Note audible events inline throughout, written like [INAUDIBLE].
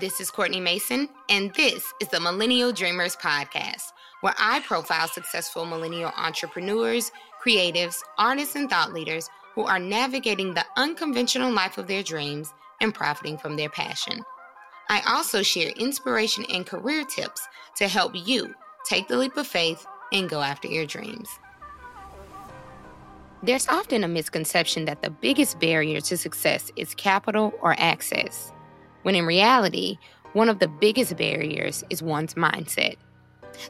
This is Courtney Mason, and this is the Millennial Dreamers Podcast, where I profile successful millennial entrepreneurs, creatives, artists, and thought leaders who are navigating the unconventional life of their dreams and profiting from their passion. I also share inspiration and career tips to help you take the leap of faith and go after your dreams. There's often a misconception that the biggest barrier to success is capital or access, when in reality, one of the biggest barriers is one's mindset.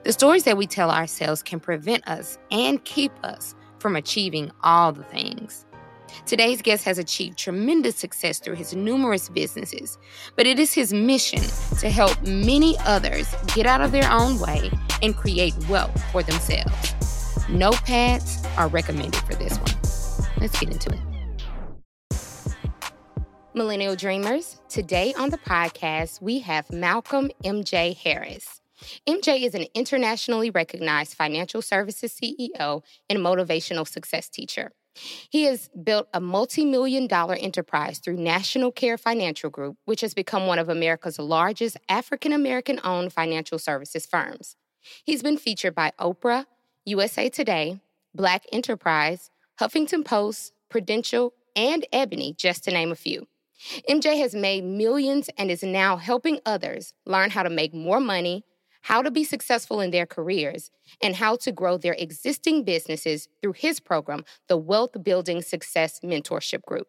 The stories that we tell ourselves can prevent us and keep us from achieving all the things. Today's guest has achieved tremendous success through his numerous businesses, but it is his mission to help many others get out of their own way and create wealth for themselves. Notepads are recommended for this one. Let's get into it. Millennial Dreamers, today on the podcast, we have Malcolm MJ Harris. MJ is an internationally recognized financial services CEO and motivational success teacher. He has built a multi million dollar enterprise through National Care Financial Group, which has become one of America's largest African American owned financial services firms. He's been featured by Oprah, USA Today, Black Enterprise, Huffington Post, Prudential, and Ebony, just to name a few. MJ has made millions and is now helping others learn how to make more money, how to be successful in their careers, and how to grow their existing businesses through his program, the Wealth Building Success Mentorship Group.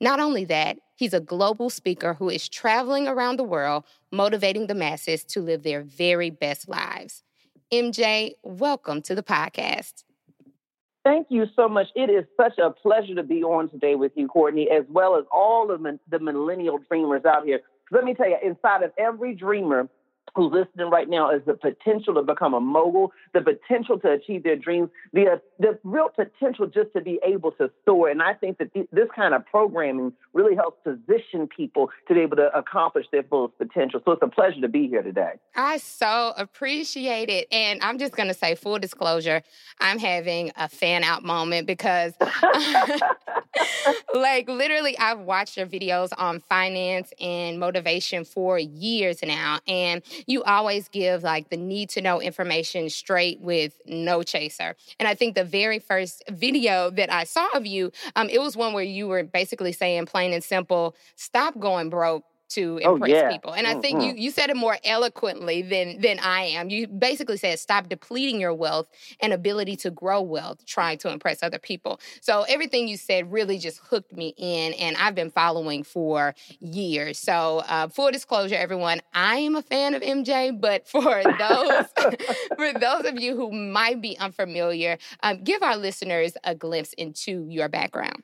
Not only that, he's a global speaker who is traveling around the world, motivating the masses to live their very best lives. MJ, welcome to the podcast. Thank you so much. It is such a pleasure to be on today with you, Courtney, as well as all of the millennial dreamers out here. Let me tell you, inside of every dreamer who's listening right now is the potential to become a mogul, the potential to achieve their dreams, the uh, the real potential just to be able to soar. And I think that th- this kind of programming really helps position people to be able to accomplish their fullest potential. So it's a pleasure to be here today. I so appreciate it. And I'm just going to say, full disclosure, I'm having a fan out moment because, [LAUGHS] like, literally, I've watched your videos on finance and motivation for years now. And you always give like the need to know information straight with no chaser. And I think the very first video that I saw of you, um, it was one where you were basically saying plain and simple, stop going broke to oh, impress oh, yeah. people. And I think mm-hmm. you you said it more eloquently than than I am. You basically said stop depleting your wealth and ability to grow wealth trying to impress other people. So everything you said really just hooked me in and I've been following for years. So uh, full disclosure everyone, I am a fan of MJ, but for [LAUGHS] those [LAUGHS] for those of you who might be unfamiliar, um, give our listeners a glimpse into your background.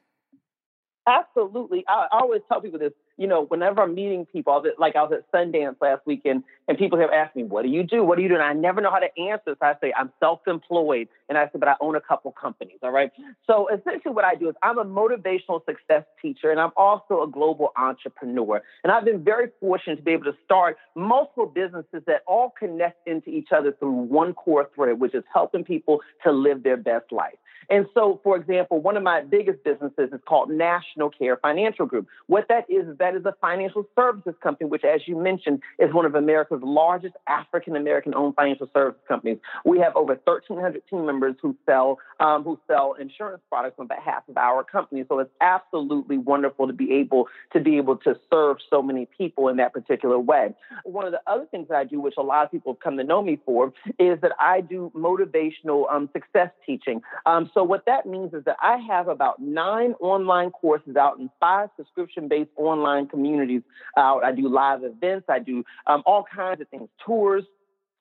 Absolutely. I always tell people this you know, whenever I'm meeting people, I was at, like I was at Sundance last weekend, and people have asked me, "What do you do? What do you do?" And I never know how to answer. So I say, "I'm self-employed," and I said, "But I own a couple companies." All right. So essentially, what I do is I'm a motivational success teacher, and I'm also a global entrepreneur. And I've been very fortunate to be able to start multiple businesses that all connect into each other through one core thread, which is helping people to live their best life. And so, for example, one of my biggest businesses is called National Care Financial Group. What that is, is that is a financial services company, which, as you mentioned, is one of America's largest African American owned financial services companies. We have over 1,300 team members who sell um, who sell insurance products on behalf of our company. So it's absolutely wonderful to be able to be able to serve so many people in that particular way. One of the other things that I do, which a lot of people have come to know me for, is that I do motivational um, success teaching. Um, so what that means is that I have about nine online courses out in five subscription-based online communities out. I do live events. I do um, all kinds of things, tours,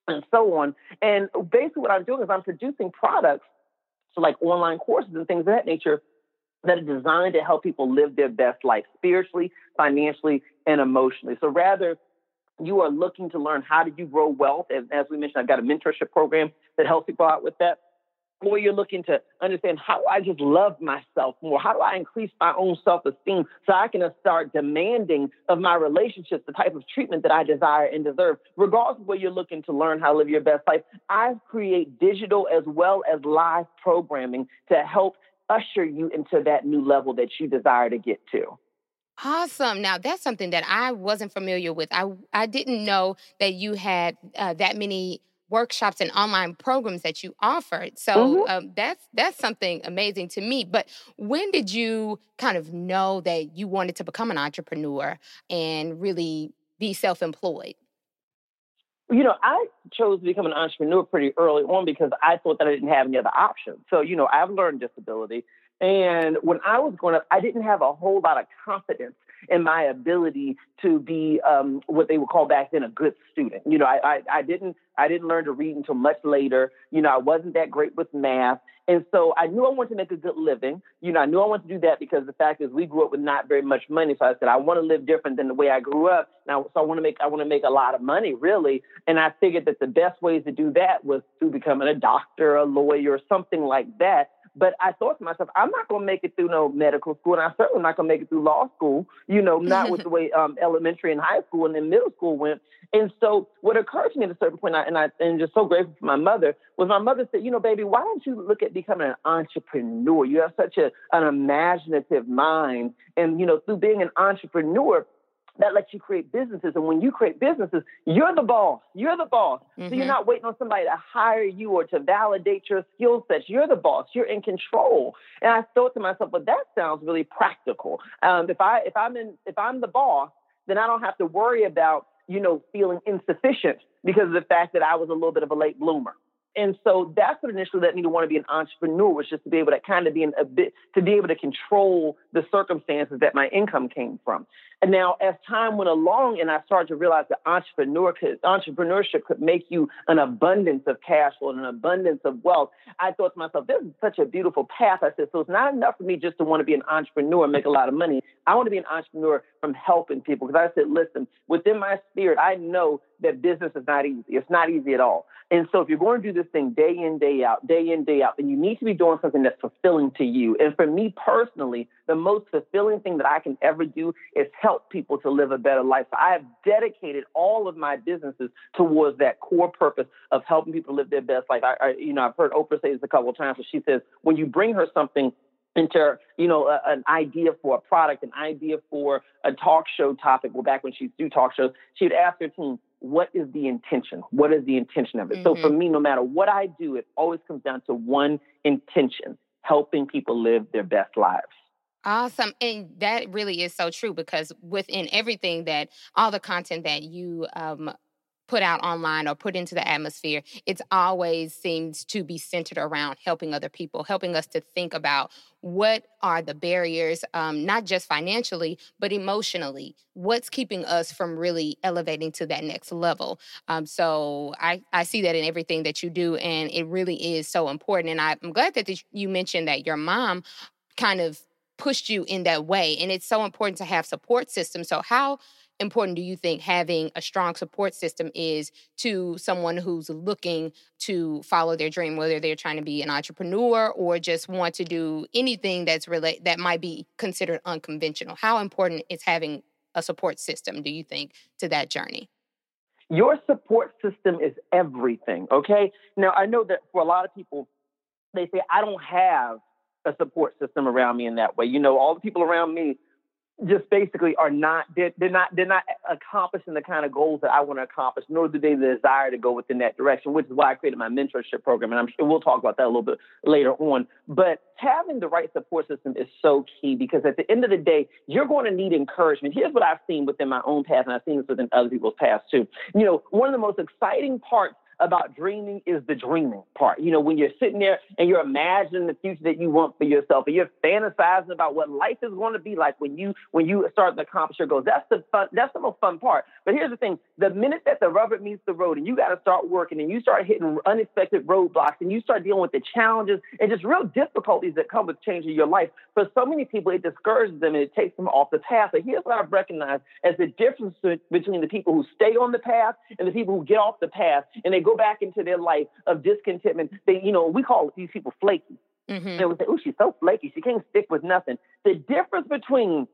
and so on. And basically, what I'm doing is I'm producing products, so like online courses and things of that nature, that are designed to help people live their best life spiritually, financially, and emotionally. So rather you are looking to learn how do you grow wealth, and as we mentioned, I've got a mentorship program that helps people out with that or you're looking to understand how do I just love myself more? How do I increase my own self esteem so I can start demanding of my relationships the type of treatment that I desire and deserve? Regardless of where you're looking to learn how to live your best life, I create digital as well as live programming to help usher you into that new level that you desire to get to. Awesome. Now that's something that I wasn't familiar with. I I didn't know that you had uh, that many workshops and online programs that you offered. So mm-hmm. um, that's that's something amazing to me. But when did you kind of know that you wanted to become an entrepreneur and really be self-employed? You know, I chose to become an entrepreneur pretty early on because I thought that I didn't have any other options. So, you know, I've learned disability. And when I was growing up, I didn't have a whole lot of confidence in my ability to be um, what they would call back then a good student. You know, I, I, I didn't I didn't learn to read until much later. You know, I wasn't that great with math. And so I knew I wanted to make a good living. You know, I knew I wanted to do that because the fact is we grew up with not very much money. So I said, I want to live different than the way I grew up. Now, so I want to make, I want to make a lot of money really. And I figured that the best ways to do that was through becoming a doctor, a lawyer, or something like that. But I thought to myself, I'm not going to make it through no medical school, and I'm certainly not going to make it through law school. You know, not with the [LAUGHS] way um, elementary and high school and then middle school went. And so, what occurred to me at a certain point, and I and just so grateful for my mother, was my mother said, you know, baby, why don't you look at becoming an entrepreneur? You have such a an imaginative mind, and you know, through being an entrepreneur, that lets you create businesses. And when you create businesses, you're the boss. You're the boss. Mm-hmm. So you're mm-hmm. not waiting on somebody to hire you or to validate your skill sets. You're the boss. You're in control. And I thought to myself, well, that sounds really practical. Um, if I if I'm in if I'm the boss, then I don't have to worry about you know feeling insufficient because of the fact that I was a little bit of a late bloomer. And so that's what initially led me to want to be an entrepreneur was just to be able to kind of be in a bit to be able to control the circumstances that my income came from. And now as time went along and I started to realize that entrepreneur could, entrepreneurship could make you an abundance of cash flow and an abundance of wealth, I thought to myself, this is such a beautiful path. I said, so it's not enough for me just to want to be an entrepreneur and make a lot of money. I want to be an entrepreneur from helping people. Because I said, listen, within my spirit, I know that business is not easy. It's not easy at all. And so if you're going to do this thing day in, day out, day in, day out, then you need to be doing something that's fulfilling to you. And for me personally, the most fulfilling thing that I can ever do is help people to live a better life. So I have dedicated all of my businesses towards that core purpose of helping people live their best life. I, I you know, I've heard Oprah say this a couple of times, where she says, when you bring her something into you know a, an idea for a product, an idea for a talk show topic. Well, back when she used to do talk shows, she would ask her team, what is the intention? What is the intention of it? Mm-hmm. So for mm-hmm. me, no matter what I do, it always comes down to one intention helping people live their best lives. Awesome. And that really is so true because within everything that all the content that you um, put out online or put into the atmosphere, it's always seems to be centered around helping other people, helping us to think about what are the barriers, um, not just financially, but emotionally. What's keeping us from really elevating to that next level? Um, so I, I see that in everything that you do, and it really is so important. And I'm glad that you mentioned that your mom kind of pushed you in that way. And it's so important to have support systems. So, how important do you think having a strong support system is to someone who's looking to follow their dream, whether they're trying to be an entrepreneur or just want to do anything that's relate that might be considered unconventional? How important is having a support system, do you think, to that journey? Your support system is everything, okay? Now, I know that for a lot of people, they say, I don't have a support system around me in that way. You know, all the people around me just basically are not they're, they're not they're not accomplishing the kind of goals that I want to accomplish, nor do they desire to go within that direction, which is why I created my mentorship program, and I'm sure we'll talk about that a little bit later on. But having the right support system is so key because at the end of the day, you're going to need encouragement. Here's what I've seen within my own past, and I've seen this within other people's past too. You know, one of the most exciting parts about dreaming is the dreaming part. You know, when you're sitting there and you're imagining the future that you want for yourself, and you're fantasizing about what life is going to be like when you when you start to accomplish your goals. That's the fun. That's the most fun part. But here's the thing: the minute that the rubber meets the road, and you got to start working, and you start hitting unexpected roadblocks, and you start dealing with the challenges and just real difficulties that come with changing your life. For so many people, it discourages them and it takes them off the path. But here's what I've recognized as the difference between the people who stay on the path and the people who get off the path and they go back into their life of discontentment. They, you know, we call these people flaky. Mm-hmm. They would say, "Oh, she's so flaky. She can't stick with nothing." The difference between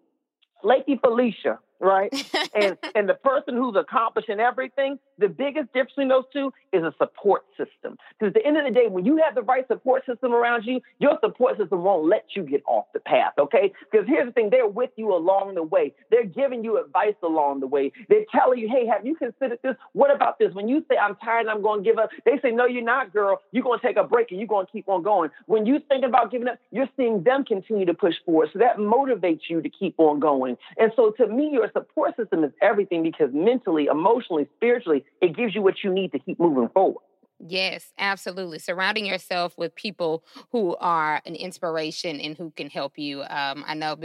flaky Felicia right? [LAUGHS] and and the person who's accomplishing everything, the biggest difference between those two is a support system. Because at the end of the day, when you have the right support system around you, your support system won't let you get off the path, okay? Because here's the thing, they're with you along the way. They're giving you advice along the way. They're telling you, hey, have you considered this? What about this? When you say I'm tired and I'm going to give up, they say, no, you're not, girl. You're going to take a break and you're going to keep on going. When you think about giving up, you're seeing them continue to push forward. So that motivates you to keep on going. And so to me, your support system is everything because mentally, emotionally, spiritually, it gives you what you need to keep moving forward. Yes, absolutely. Surrounding yourself with people who are an inspiration and who can help you. Um, I know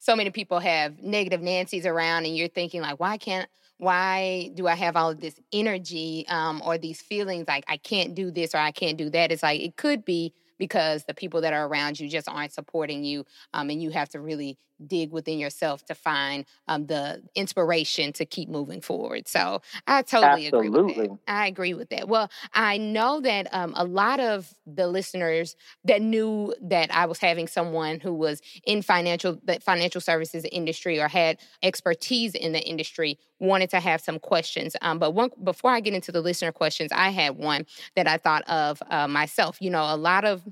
so many people have negative Nancy's around, and you're thinking like, why can't, why do I have all of this energy um, or these feelings like I can't do this or I can't do that? It's like it could be because the people that are around you just aren't supporting you. Um, and you have to really dig within yourself to find um, the inspiration to keep moving forward. So I totally Absolutely. agree with that. I agree with that. Well, I know that um, a lot of the listeners that knew that I was having someone who was in financial the financial services industry or had expertise in the industry wanted to have some questions. Um, but one, before I get into the listener questions, I had one that I thought of uh, myself. You know, a lot of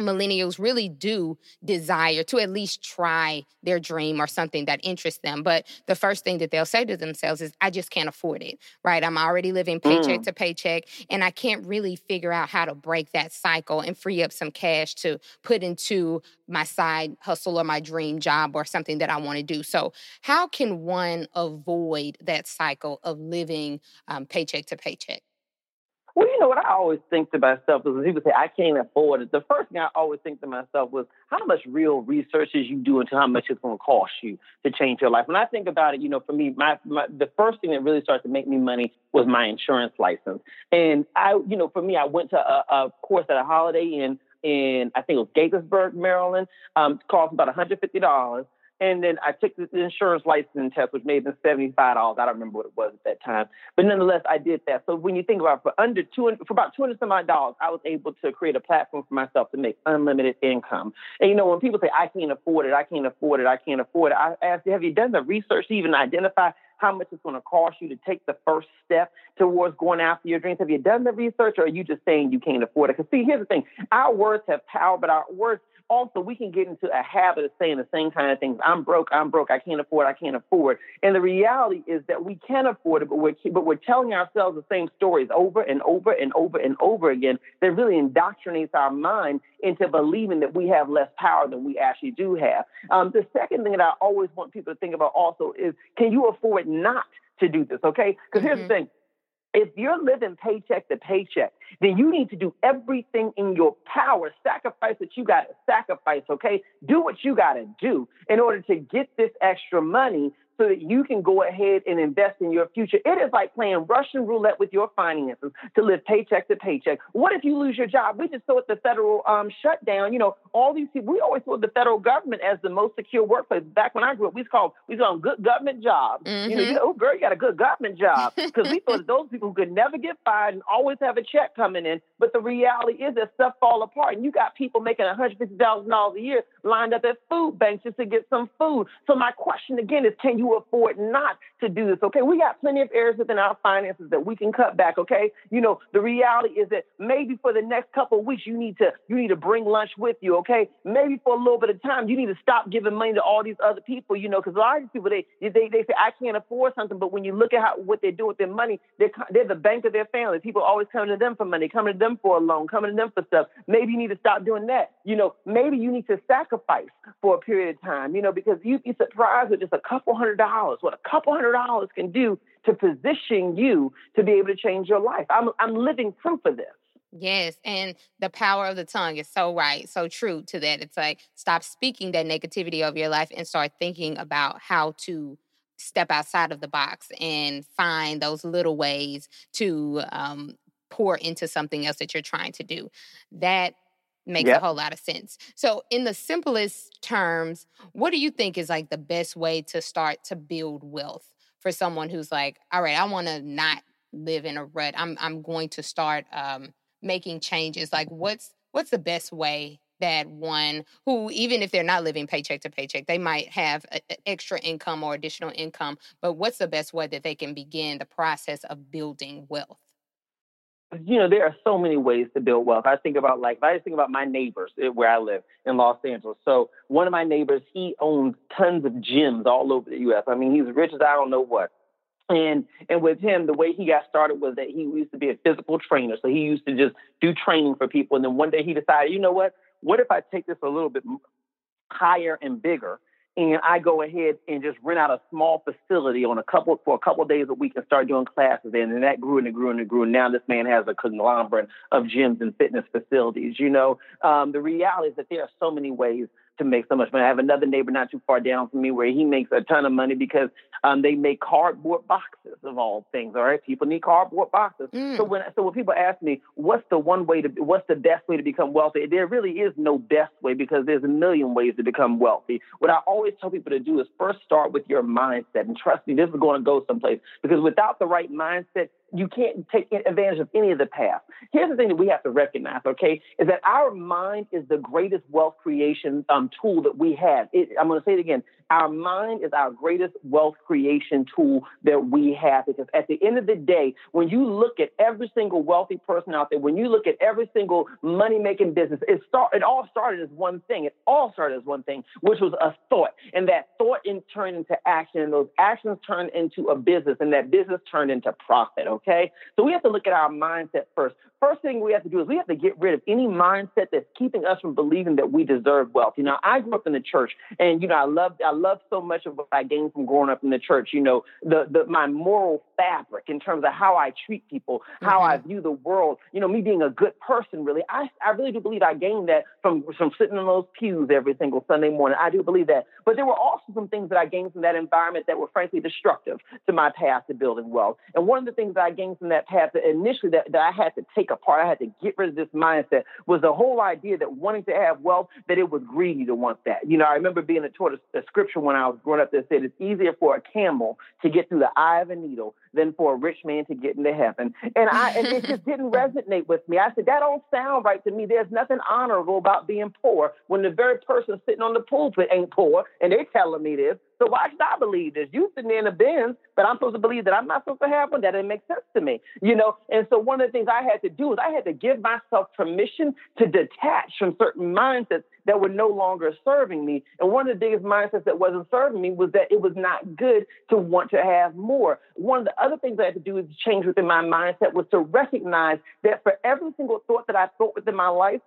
millennials really do desire to at least try their dream or something that interests them. But the first thing that they'll say to themselves is, I just can't afford it, right? I'm already living paycheck mm. to paycheck, and I can't really figure out how to break that cycle and free up some cash to put into my side hustle or my dream job or something that I want to do. So, how can one avoid that cycle of living um, paycheck to paycheck? Well, you know what I always think to myself is when people say I can't afford it. The first thing I always think to myself was how much real research is you doing to how much it's going to cost you to change your life. When I think about it, you know, for me, my, my the first thing that really started to make me money was my insurance license. And I, you know, for me, I went to a, a course at a Holiday Inn in I think it was Gaithersburg, Maryland. Um, cost about $150. And then I took the insurance licensing test, which may have been $75. I don't remember what it was at that time. But nonetheless, I did that. So when you think about it, for under 200, for about 200 some odd dollars, I was able to create a platform for myself to make unlimited income. And you know, when people say, I can't afford it, I can't afford it, I can't afford it, I ask, have you done the research to even identify how much it's going to cost you to take the first step towards going after your dreams? Have you done the research or are you just saying you can't afford it? Because see, here's the thing. Our words have power, but our words also we can get into a habit of saying the same kind of things. I'm broke, I'm broke, I can't afford, I can't afford. And the reality is that we can afford it, but we're but we're telling ourselves the same stories over and over and over and over again. That really indoctrinates our mind into believing that we have less power than we actually do have. Um, the second thing that I always want people to think about also is can you afford not to do this? Okay, because mm-hmm. here's the mm-hmm. thing if you're living paycheck to paycheck, then you need to do everything in your power, sacrifice what you got to sacrifice, okay? Do what you got to do in order to get this extra money so that you can go ahead and invest in your future. It is like playing Russian roulette with your finances to live paycheck to paycheck. What if you lose your job? We just saw it the federal um, shutdown. You know, all these people, we always saw the federal government as the most secure workplace. Back when I grew up, we called we called good government jobs. Mm-hmm. You know, you know, oh girl, you got a good government job [LAUGHS] because we thought those people who could never get fired and always have a check coming in. But the reality is that stuff fall apart, and you got people making one hundred fifty thousand dollars a year lined up at food banks just to get some food. So my question again is, can you afford not to do this. Okay, we got plenty of areas within our finances that we can cut back. Okay, you know the reality is that maybe for the next couple of weeks you need to you need to bring lunch with you. Okay, maybe for a little bit of time you need to stop giving money to all these other people. You know, because a lot of these people they they they say I can't afford something, but when you look at how what they do with their money, they're they're the bank of their family. People always coming to them for money, coming to them for a loan, coming to them for stuff. Maybe you need to stop doing that. You know, maybe you need to sacrifice for a period of time. You know, because you'd be surprised with just a couple hundred dollars, what a couple hundred dollars can do to position you to be able to change your life. I'm, I'm living proof of this. Yes, and the power of the tongue is so right, so true to that. It's like stop speaking that negativity of your life and start thinking about how to step outside of the box and find those little ways to um, pour into something else that you're trying to do. That makes yep. a whole lot of sense. So, in the simplest terms, what do you think is like the best way to start to build wealth for someone who's like, all right, I want to not live in a rut. I'm I'm going to start um, making changes. Like, what's what's the best way that one who, even if they're not living paycheck to paycheck, they might have a, a extra income or additional income. But what's the best way that they can begin the process of building wealth? You know, there are so many ways to build wealth. I think about like, I just think about my neighbors eh, where I live in Los Angeles. So one of my neighbors, he owns tons of gyms all over the U.S. I mean, he's rich as I don't know what. And and with him, the way he got started was that he used to be a physical trainer. So he used to just do training for people. And then one day he decided, you know what? What if I take this a little bit higher and bigger? And I go ahead and just rent out a small facility on a couple for a couple of days a week and start doing classes. And then that grew and it grew and it grew. And now this man has a conglomerate of gyms and fitness facilities. You know, um, the reality is that there are so many ways to make so much money. I have another neighbor not too far down from me where he makes a ton of money because um, they make cardboard boxes of all things. All right, people need cardboard boxes. Mm. So when so when people ask me what's the one way to what's the best way to become wealthy, there really is no best way because there's a million ways to become wealthy. What I always tell people to do is first start with your mindset, and trust me, this is going to go someplace because without the right mindset, you can't take advantage of any of the past. Here's the thing that we have to recognize, okay, is that our mind is the greatest wealth creation um, tool that we have. It, I'm going to say it again. Our mind is our greatest wealth creation tool that we have because at the end of the day, when you look at every single wealthy person out there, when you look at every single money making business, it start it all started as one thing. It all started as one thing, which was a thought. And that thought in turned into action, and those actions turned into a business, and that business turned into profit. Okay. So we have to look at our mindset first. First thing we have to do is we have to get rid of any mindset that's keeping us from believing that we deserve wealth. You know, I grew up in the church and you know, I loved I love so much of what I gained from growing up in the church. You know, the, the my moral fabric in terms of how I treat people, how mm-hmm. I view the world. You know, me being a good person. Really, I I really do believe I gained that from from sitting in those pews every single Sunday morning. I do believe that. But there were also some things that I gained from that environment that were frankly destructive to my path to building wealth. And one of the things that I gained from that path that initially that, that I had to take apart, I had to get rid of this mindset was the whole idea that wanting to have wealth, that it was greedy to want that. You know, I remember being taught a, a scripture when I was growing up that said it's easier for a camel to get through the eye of a needle than for a rich man to get into heaven. And I and it just didn't [LAUGHS] resonate with me. I said, that don't sound right to me. There's nothing honorable about being poor when the very person sitting on the pulpit ain't poor and they're telling me this. So why should I believe this? You sitting there in the Benz, but I'm supposed to believe that I'm not supposed to have one. That didn't make sense to me, you know. And so one of the things I had to do is I had to give myself permission to detach from certain mindsets that were no longer serving me. And one of the biggest mindsets that wasn't serving me was that it was not good to want to have more. One of the other things I had to do is change within my mindset was to recognize that for every single thought that I thought within my life,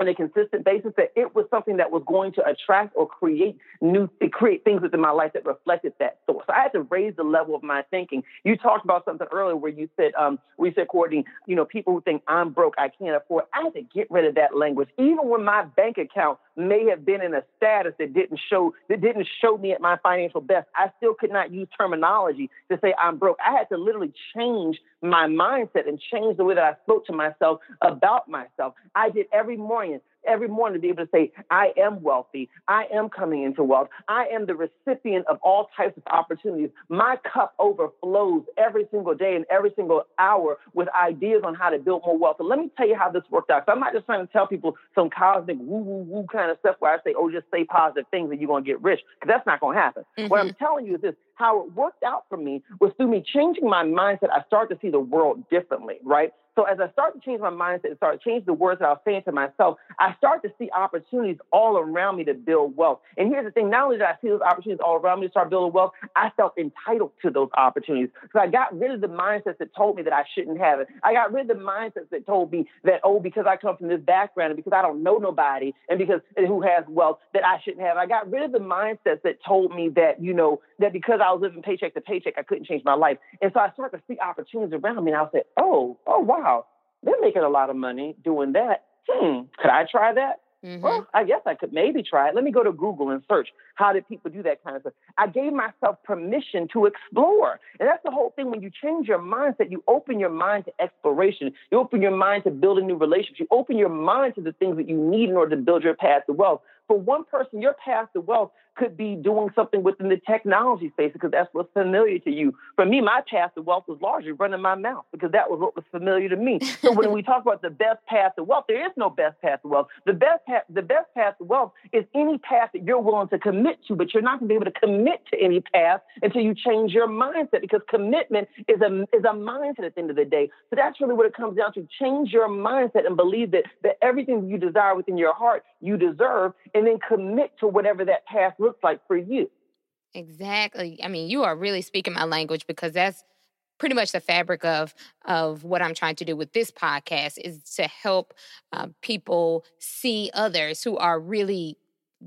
on a consistent basis that it was something that was going to attract or create new create things within my life that reflected that thought. So I had to raise the level of my thinking. You talked about something earlier where you said um we said Courtney, you know, people who think I'm broke, I can't afford. I had to get rid of that language. Even when my bank account may have been in a status that didn't show that didn't show me at my financial best, I still could not use terminology to say I'm broke. I had to literally change my mindset and change the way that I spoke to myself about myself. I did every morning every morning to be able to say, I am wealthy. I am coming into wealth. I am the recipient of all types of opportunities. My cup overflows every single day and every single hour with ideas on how to build more wealth. And let me tell you how this worked out. So I'm not just trying to tell people some cosmic woo woo woo kind of stuff where I say, oh, just say positive things and you're going to get rich, because that's not going to happen. Mm-hmm. What I'm telling you is this how it worked out for me was through me changing my mindset, I started to see the world differently, right? So as I started to change my mindset and start to change the words that I was saying to myself, I started to see opportunities all around me to build wealth. And here's the thing, not only did I see those opportunities all around me to start building wealth, I felt entitled to those opportunities. So I got rid of the mindsets that told me that I shouldn't have it. I got rid of the mindsets that told me that, oh, because I come from this background and because I don't know nobody and because who has wealth that I shouldn't have. I got rid of the mindsets that told me that, you know, that because I was living paycheck to paycheck, I couldn't change my life. And so I started to see opportunities around me and I said, oh, oh, wow, they're making a lot of money doing that. Hmm, could I try that? Mm-hmm. Well, I guess I could maybe try it. Let me go to Google and search how did people do that kind of stuff. I gave myself permission to explore. And that's the whole thing. When you change your mindset, you open your mind to exploration. You open your mind to building new relationships. You open your mind to the things that you need in order to build your path to wealth. For one person, your path to wealth could be doing something within the technology space because that's what's familiar to you. For me, my path to wealth was largely running my mouth because that was what was familiar to me. So when we [LAUGHS] talk about the best path to wealth, there is no best path to wealth. The best path, the best path to wealth is any path that you're willing to commit to, but you're not going to be able to commit to any path until you change your mindset because commitment is a is a mindset at the end of the day. So that's really what it comes down to. Change your mindset and believe that that everything you desire within your heart you deserve, and then commit to whatever that path looks like for you. Exactly. I mean, you are really speaking my language because that's pretty much the fabric of of what I'm trying to do with this podcast is to help uh, people see others who are really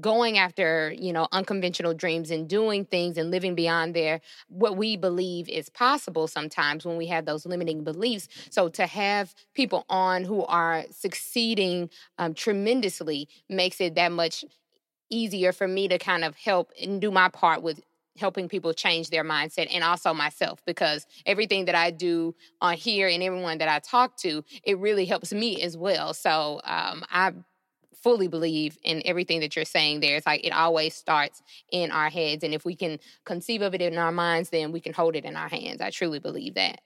going after you know unconventional dreams and doing things and living beyond their what we believe is possible sometimes when we have those limiting beliefs so to have people on who are succeeding um, tremendously makes it that much easier for me to kind of help and do my part with helping people change their mindset and also myself because everything that I do on here and everyone that I talk to, it really helps me as well. So um, I fully believe in everything that you're saying there. It's like it always starts in our heads. And if we can conceive of it in our minds, then we can hold it in our hands. I truly believe that.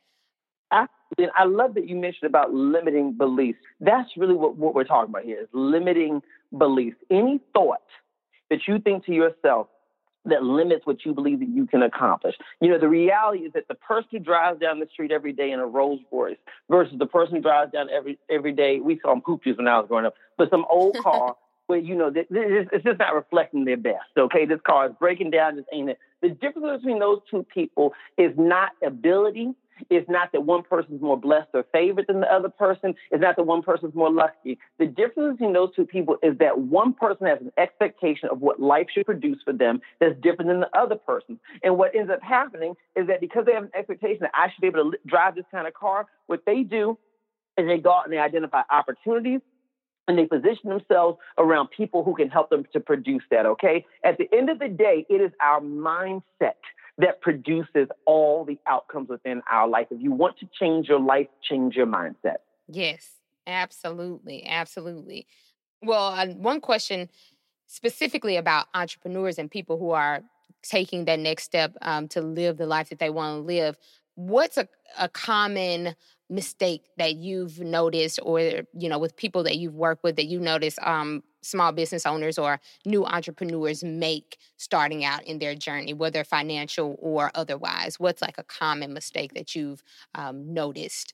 And I love that you mentioned about limiting beliefs. That's really what, what we're talking about here is limiting beliefs. Any thought that you think to yourself that limits what you believe that you can accomplish. You know, the reality is that the person who drives down the street every day in a Rolls Royce versus the person who drives down every every day, we saw them poopies when I was growing up, but some old [LAUGHS] car where, you know, it's just not reflecting their best. Okay, this car is breaking down, just ain't it. The difference between those two people is not ability, it's not that one person's more blessed or favored than the other person. It's not that one person's more lucky. The difference between those two people is that one person has an expectation of what life should produce for them that's different than the other person. And what ends up happening is that because they have an expectation that I should be able to drive this kind of car, what they do is they go out and they identify opportunities and they position themselves around people who can help them to produce that, okay? At the end of the day, it is our mindset that produces all the outcomes within our life. If you want to change your life, change your mindset. Yes, absolutely. Absolutely. Well, uh, one question specifically about entrepreneurs and people who are taking that next step um, to live the life that they want to live. What's a, a common mistake that you've noticed or you know with people that you've worked with that you notice um, small business owners or new entrepreneurs make starting out in their journey whether financial or otherwise what's like a common mistake that you've um, noticed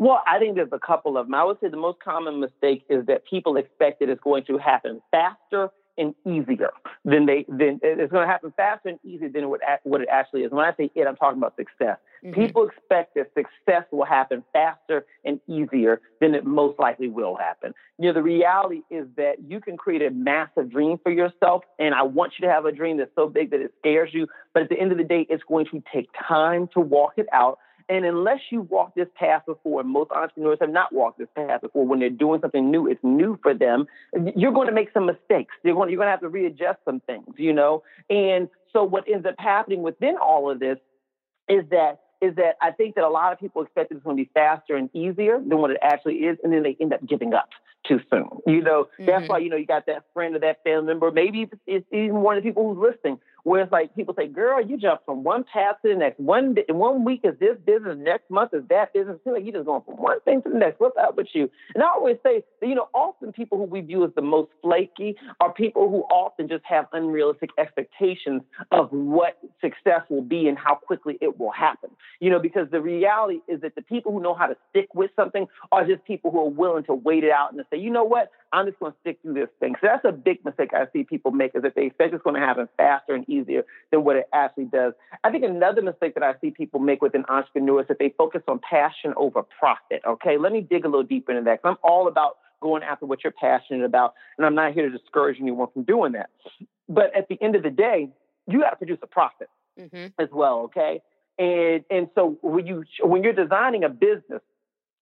well, I think there's a couple of them. I would say the most common mistake is that people expect that it's going to happen faster and easier than they than it's going to happen faster and easier than what what it actually is. When I say it, I'm talking about success. Mm-hmm. People expect that success will happen faster and easier than it most likely will happen. You know, the reality is that you can create a massive dream for yourself, and I want you to have a dream that's so big that it scares you. But at the end of the day, it's going to take time to walk it out. And unless you walk this path before, and most entrepreneurs have not walked this path before, when they're doing something new, it's new for them. You're going to make some mistakes. You're going, you're going to have to readjust some things, you know. And so what ends up happening within all of this is that is that I think that a lot of people expect it's going to be faster and easier than what it actually is, and then they end up giving up too soon. You know, mm-hmm. that's why you know you got that friend or that family member, maybe it's even one of the people who's listening where it's like people say, "Girl, you jump from one path to the next. One one week is this business, next month is that business. It like you just going from one thing to the next. What's up with you?" And I always say, that, you know, often people who we view as the most flaky are people who often just have unrealistic expectations of what success will be and how quickly it will happen. You know, because the reality is that the people who know how to stick with something are just people who are willing to wait it out and to say, you know what, I'm just going to stick through this thing. So that's a big mistake I see people make is that they expect it's going to happen faster and easier than what it actually does. I think another mistake that I see people make with an entrepreneur is that they focus on passion over profit. Okay, let me dig a little deeper into that because I'm all about going after what you're passionate about, and I'm not here to discourage anyone from doing that. But at the end of the day, you got to produce a profit mm-hmm. as well. Okay, and and so when you when you're designing a business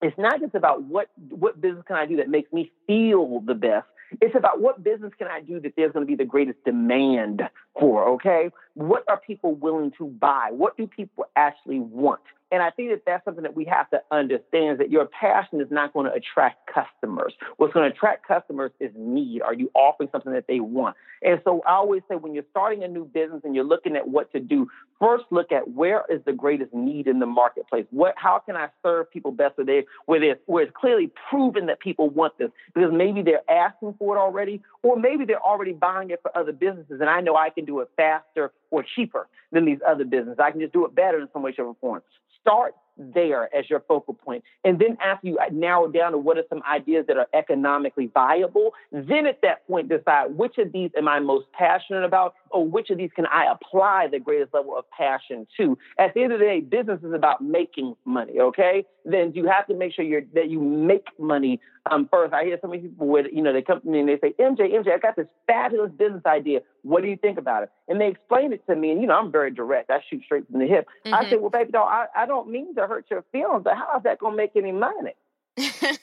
it's not just about what what business can I do that makes me feel the best. It's about what business can I do that there's going to be the greatest demand for, okay? What are people willing to buy? What do people actually want? And I think that that's something that we have to understand is that your passion is not going to attract customers. What's going to attract customers is need. Are you offering something that they want? And so I always say when you're starting a new business and you're looking at what to do, first look at where is the greatest need in the marketplace. What, how can I serve people best where, they, where, they, where it's clearly proven that people want this? Because maybe they're asking for it already, or maybe they're already buying it for other businesses, and I know I can do it faster or cheaper than these other businesses. I can just do it better in some way, shape, or form. Start there as your focal point. And then after you narrow down to what are some ideas that are economically viable, then at that point decide which of these am I most passionate about or which of these can I apply the greatest level of passion to. At the end of the day, business is about making money, okay? Then you have to make sure you're, that you make money um, first. I hear so many people with, you know, they come to me and they say, MJ, MJ, I got this fabulous business idea. What do you think about it? And they explain it to me, and you know, I'm very direct. I shoot straight from the hip. Mm-hmm. I say, well, baby doll, I, I don't mean to hurt your feelings, but how is that going to make any money?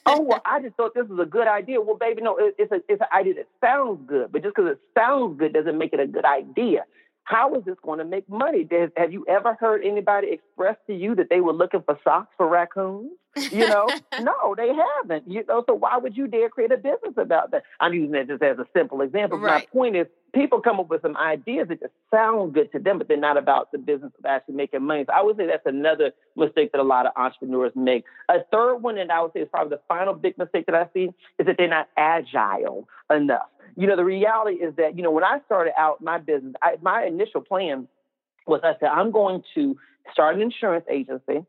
Oh well, [LAUGHS] I just thought this was a good idea. Well, baby, no, it, it's a it's an idea that sounds good, but just because it sounds good doesn't make it a good idea. How is this going to make money? have you ever heard anybody express to you that they were looking for socks for raccoons? You know, [LAUGHS] no, they haven't. You know, so why would you dare create a business about that? I'm using that just as a simple example. Right. My point is, people come up with some ideas that just sound good to them, but they're not about the business of actually making money. So I would say that's another mistake that a lot of entrepreneurs make. A third one, and I would say is probably the final big mistake that I see, is that they're not agile enough. You know, the reality is that, you know, when I started out my business, I, my initial plan was I said, I'm going to start an insurance agency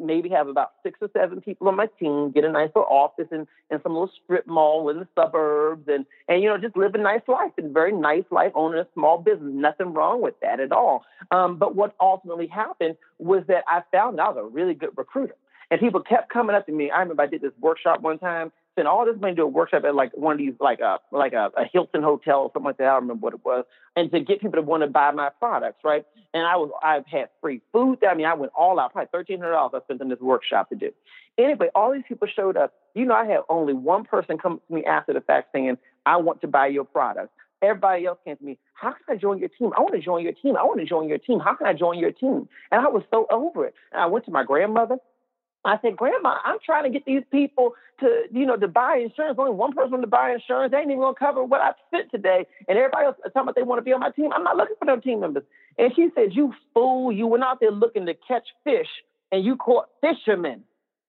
maybe have about six or seven people on my team, get a nice little office in, in some little strip mall in the suburbs and, and, you know, just live a nice life and very nice life, owning a small business. Nothing wrong with that at all. Um, but what ultimately happened was that I found I was a really good recruiter. And people kept coming up to me. I remember I did this workshop one time spent all this money to a workshop at like one of these like a like a, a Hilton hotel or something like that. I don't remember what it was, and to get people to want to buy my products, right? And I was I've had free food. I mean, I went all out, probably thirteen hundred dollars I spent on this workshop to do. Anyway, all these people showed up. You know, I had only one person come to me after the fact saying, "I want to buy your products." Everybody else came to me, how can I join your team? I want to join your team. I want to join your team. How can I join your team? And I was so over it. And I went to my grandmother. I said, Grandma, I'm trying to get these people to, you know, to buy insurance. Only one person to buy insurance. They ain't even gonna cover what I spent today. And everybody else talking about they want to be on my team. I'm not looking for them team members. And she said, You fool, you went out there looking to catch fish and you caught fishermen.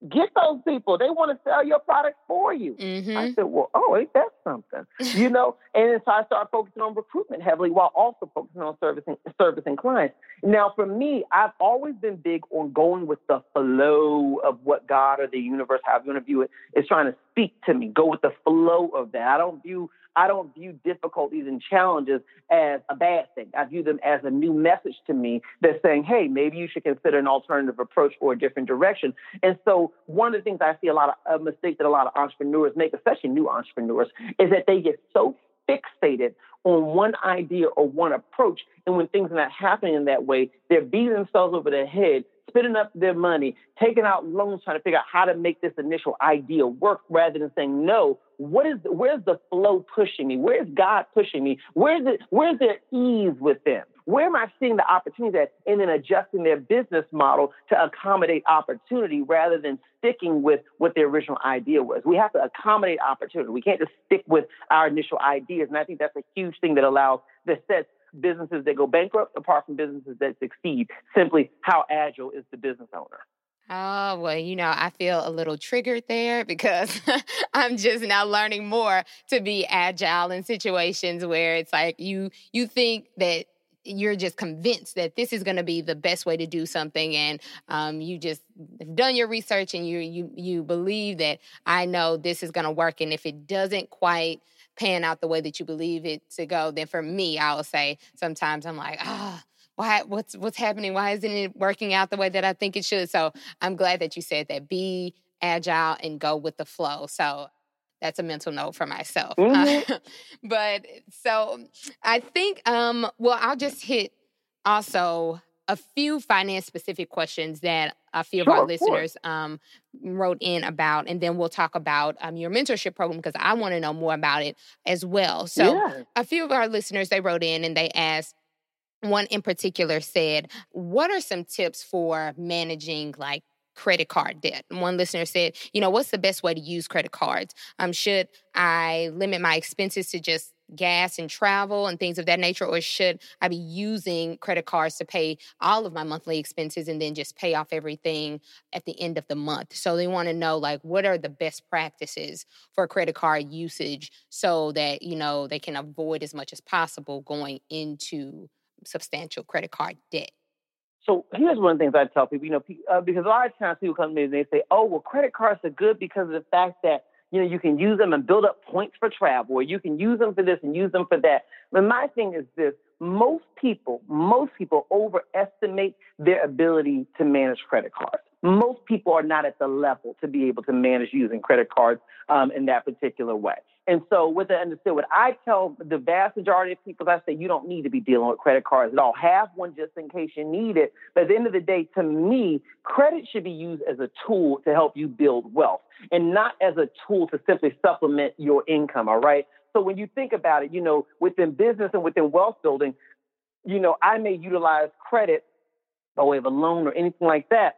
Get those people. They want to sell your product for you. Mm-hmm. I said, well, oh, ain't that something? you know? And so I started focusing on recruitment heavily while also focusing on servicing servicing clients. Now, for me, I've always been big on going with the flow of what God or the universe, however you want to view it, is trying to speak to me. Go with the flow of that. I don't view I don't view difficulties and challenges as a bad thing. I view them as a new message to me that's saying, hey, maybe you should consider an alternative approach or a different direction. And so, one of the things I see a lot of a mistake that a lot of entrepreneurs make, especially new entrepreneurs, is that they get so fixated on one idea or one approach. And when things are not happening in that way, they're beating themselves over the head spending up their money, taking out loans, trying to figure out how to make this initial idea work rather than saying, no, what is, where's the flow pushing me? Where's God pushing me? Where's it, where's there ease with them? Where am I seeing the opportunity at? And then adjusting their business model to accommodate opportunity rather than sticking with what their original idea was. We have to accommodate opportunity. We can't just stick with our initial ideas. And I think that's a huge thing that allows that sets businesses that go bankrupt apart from businesses that succeed. Simply how agile is the business owner? Oh, well, you know, I feel a little triggered there because [LAUGHS] I'm just now learning more to be agile in situations where it's like you you think that you're just convinced that this is going to be the best way to do something and um, you just have done your research and you you you believe that I know this is going to work and if it doesn't quite pan out the way that you believe it to go, then for me, I will say sometimes I'm like, ah, oh, why what's what's happening? Why isn't it working out the way that I think it should? So I'm glad that you said that. Be agile and go with the flow. So that's a mental note for myself. Mm-hmm. [LAUGHS] but so I think um well I'll just hit also a few finance specific questions that a few sure, of our listeners um, wrote in about, and then we'll talk about um, your mentorship program because I want to know more about it as well. So, yeah. a few of our listeners they wrote in and they asked, one in particular said, What are some tips for managing like credit card debt. One listener said, you know, what's the best way to use credit cards? Um, should I limit my expenses to just gas and travel and things of that nature, or should I be using credit cards to pay all of my monthly expenses and then just pay off everything at the end of the month? So they want to know like what are the best practices for credit card usage so that you know they can avoid as much as possible going into substantial credit card debt. So here's one of the things I tell people, you know, uh, because a lot of times people come to me and they say, oh, well, credit cards are good because of the fact that, you know, you can use them and build up points for travel, or you can use them for this and use them for that. But my thing is this most people, most people overestimate their ability to manage credit cards. Most people are not at the level to be able to manage using credit cards um, in that particular way. And so, with the understood, what I tell the vast majority of people, I say you don't need to be dealing with credit cards at all. Have one just in case you need it. But at the end of the day, to me, credit should be used as a tool to help you build wealth and not as a tool to simply supplement your income. All right. So when you think about it, you know, within business and within wealth building, you know, I may utilize credit by way of a loan or anything like that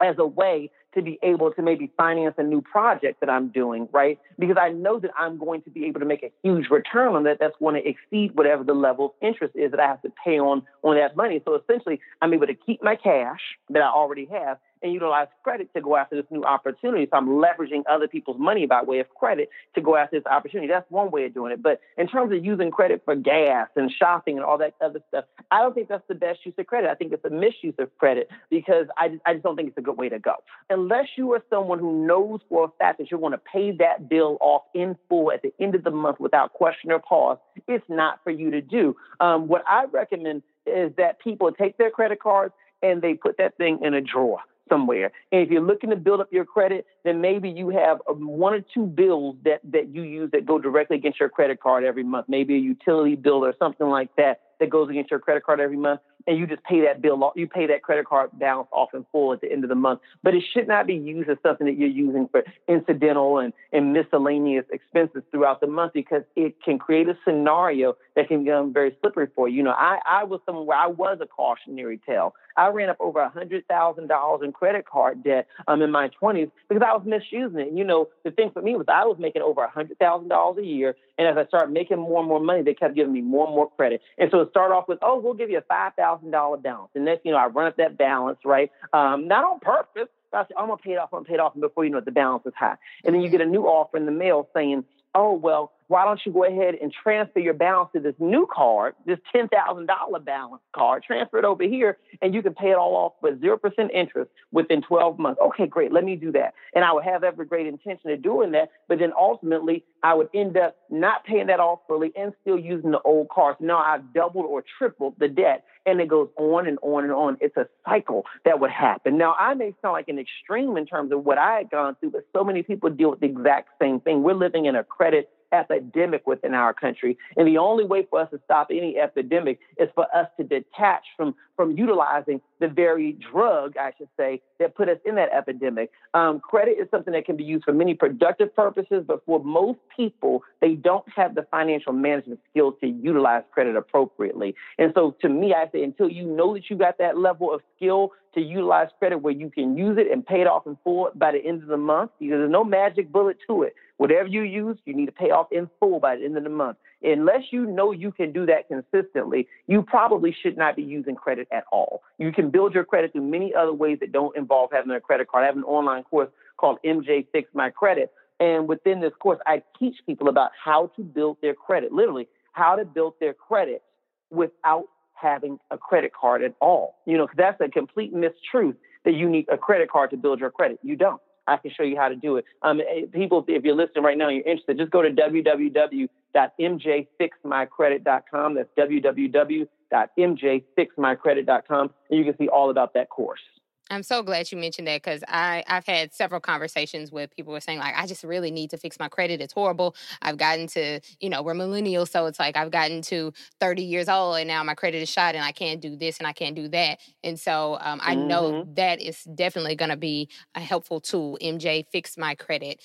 as a way to be able to maybe finance a new project that I'm doing, right? Because I know that I'm going to be able to make a huge return on that that's going to exceed whatever the level of interest is that I have to pay on on that money. So essentially, I'm able to keep my cash that I already have and utilize credit to go after this new opportunity. So I'm leveraging other people's money by way of credit to go after this opportunity. That's one way of doing it. But in terms of using credit for gas and shopping and all that other stuff, I don't think that's the best use of credit. I think it's a misuse of credit because I just, I just don't think it's a good way to go. Unless you are someone who knows for a fact that you're going to pay that bill off in full at the end of the month without question or pause, it's not for you to do. Um, what I recommend is that people take their credit cards and they put that thing in a drawer somewhere. And if you're looking to build up your credit, then maybe you have um, one or two bills that, that you use that go directly against your credit card every month, maybe a utility bill or something like that that goes against your credit card every month and you just pay that bill off, you pay that credit card balance off in full at the end of the month. But it should not be used as something that you're using for incidental and, and miscellaneous expenses throughout the month because it can create a scenario that can become very slippery for you. You know, I, I was someone where I was a cautionary tale. I ran up over a hundred thousand dollars in credit card debt um, in my twenties because I was misusing it. You know, the thing for me was I was making over a hundred thousand dollars a year, and as I started making more and more money, they kept giving me more and more credit. And so it started off with, oh, we'll give you a five thousand dollar balance. And next, you know, I run up that balance, right? Um, not on purpose. I say, I'm gonna pay it off. I'm gonna pay it off, and before you know it, the balance is high. And then you get a new offer in the mail saying, oh well, why don't you go ahead and transfer your balance to this new card, this $10,000 balance card, transfer it over here, and you can pay it all off with 0% interest within 12 months. Okay, great, let me do that. And I would have every great intention of doing that, but then ultimately I would end up not paying that off fully and still using the old card. So now I've doubled or tripled the debt, and it goes on and on and on. It's a cycle that would happen. Now, I may sound like an extreme in terms of what I had gone through, but so many people deal with the exact same thing. We're living in a credit epidemic within our country. And the only way for us to stop any epidemic is for us to detach from, from utilizing the very drug, I should say, that put us in that epidemic. Um, credit is something that can be used for many productive purposes, but for most people, they don't have the financial management skills to utilize credit appropriately. And so to me, I until you know that you got that level of skill to utilize credit where you can use it and pay it off in full by the end of the month, because there's no magic bullet to it. Whatever you use, you need to pay off in full by the end of the month. Unless you know you can do that consistently, you probably should not be using credit at all. You can build your credit through many other ways that don't involve having a credit card. I have an online course called MJ Fix My Credit. And within this course, I teach people about how to build their credit, literally, how to build their credit without having a credit card at all. You know, that's a complete mistruth that you need a credit card to build your credit. You don't. I can show you how to do it. Um, eh, people, if you're listening right now you're interested, just go to www.mjfixmycredit.com. That's www.mjfixmycredit.com, and you can see all about that course. I'm so glad you mentioned that because I I've had several conversations with people who are saying like I just really need to fix my credit. It's horrible. I've gotten to you know we're millennials, so it's like I've gotten to 30 years old and now my credit is shot and I can't do this and I can't do that. And so um, I mm-hmm. know that is definitely going to be a helpful tool. MJ, fix my credit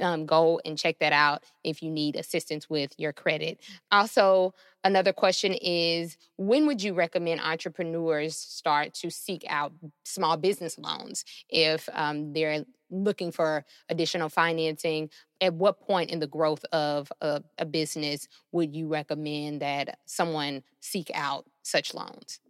um, go and check that out if you need assistance with your credit. Also, another question is when would you recommend entrepreneurs start to seek out small business loans if um, they're looking for additional financing? At what point in the growth of a, a business would you recommend that someone seek out such loans?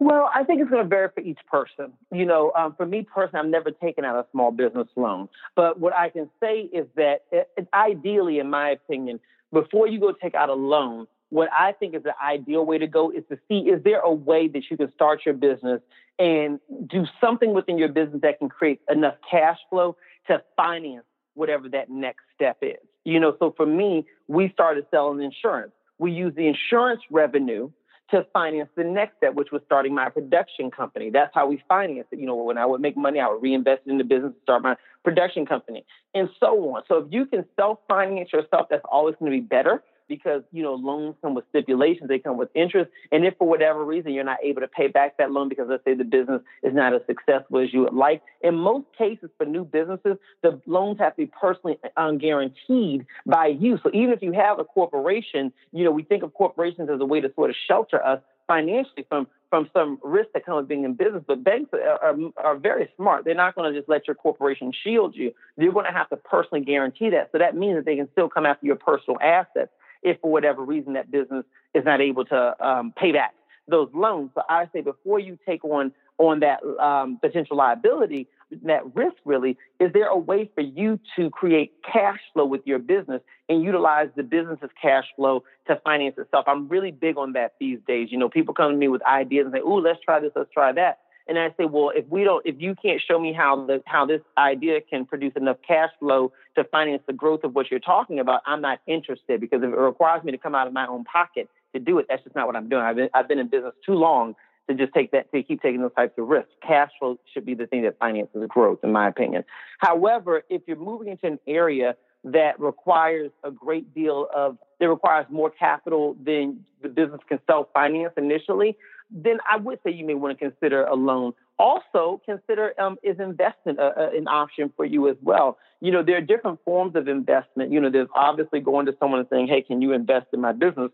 Well, I think it's going to vary for each person. You know, um, for me personally, I've never taken out a small business loan. But what I can say is that it, it, ideally, in my opinion, before you go take out a loan, what I think is the ideal way to go is to see is there a way that you can start your business and do something within your business that can create enough cash flow to finance whatever that next step is. You know, so for me, we started selling insurance. We use the insurance revenue to finance the next step, which was starting my production company. That's how we financed it. You know, when I would make money, I would reinvest it in the business, to start my production company, and so on. So if you can self finance yourself, that's always going to be better because you know loans come with stipulations they come with interest and if for whatever reason you're not able to pay back that loan because let's say the business is not as successful as you would like in most cases for new businesses the loans have to be personally um, guaranteed by you so even if you have a corporation you know we think of corporations as a way to sort of shelter us financially from from some risk that comes with being in business. But banks are, are, are very smart. They're not going to just let your corporation shield you. You're going to have to personally guarantee that. So that means that they can still come after your personal assets if for whatever reason that business is not able to um, pay back those loans. So I say before you take on on that um, potential liability, that risk really, is there a way for you to create cash flow with your business and utilize the business's cash flow to finance itself? I'm really big on that these days. You know, people come to me with ideas and say, "Ooh, let's try this, let's try that." And I say, well, if we don't, if you can't show me how the how this idea can produce enough cash flow to finance the growth of what you're talking about, I'm not interested because if it requires me to come out of my own pocket to do it, that's just not what I'm doing. I've been I've been in business too long to just take that to keep taking those types of risks. Cash flow should be the thing that finances growth, in my opinion. However, if you're moving into an area that requires a great deal of that requires more capital than the business can self finance initially, then I would say you may want to consider a loan. Also, consider um, is investment a, a, an option for you as well. You know, there are different forms of investment. You know, there's obviously going to someone and saying, "Hey, can you invest in my business?"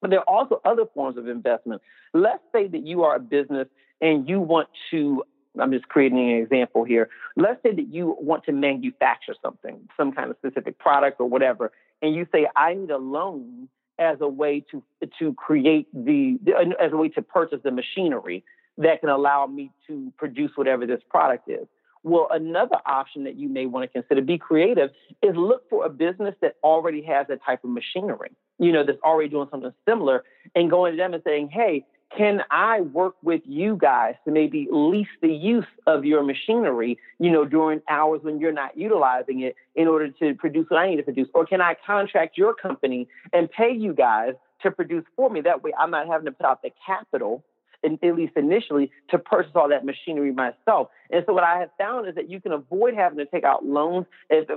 But there are also other forms of investment. Let's say that you are a business and you want to. I'm just creating an example here. Let's say that you want to manufacture something, some kind of specific product or whatever, and you say, "I need a loan." as a way to to create the as a way to purchase the machinery that can allow me to produce whatever this product is. Well, another option that you may want to consider, be creative, is look for a business that already has that type of machinery, you know, that's already doing something similar, and going to them and saying, hey, can I work with you guys to maybe lease the use of your machinery, you know, during hours when you're not utilizing it in order to produce what I need to produce? Or can I contract your company and pay you guys to produce for me? That way I'm not having to put out the capital at least initially, to purchase all that machinery myself. And so what I have found is that you can avoid having to take out loans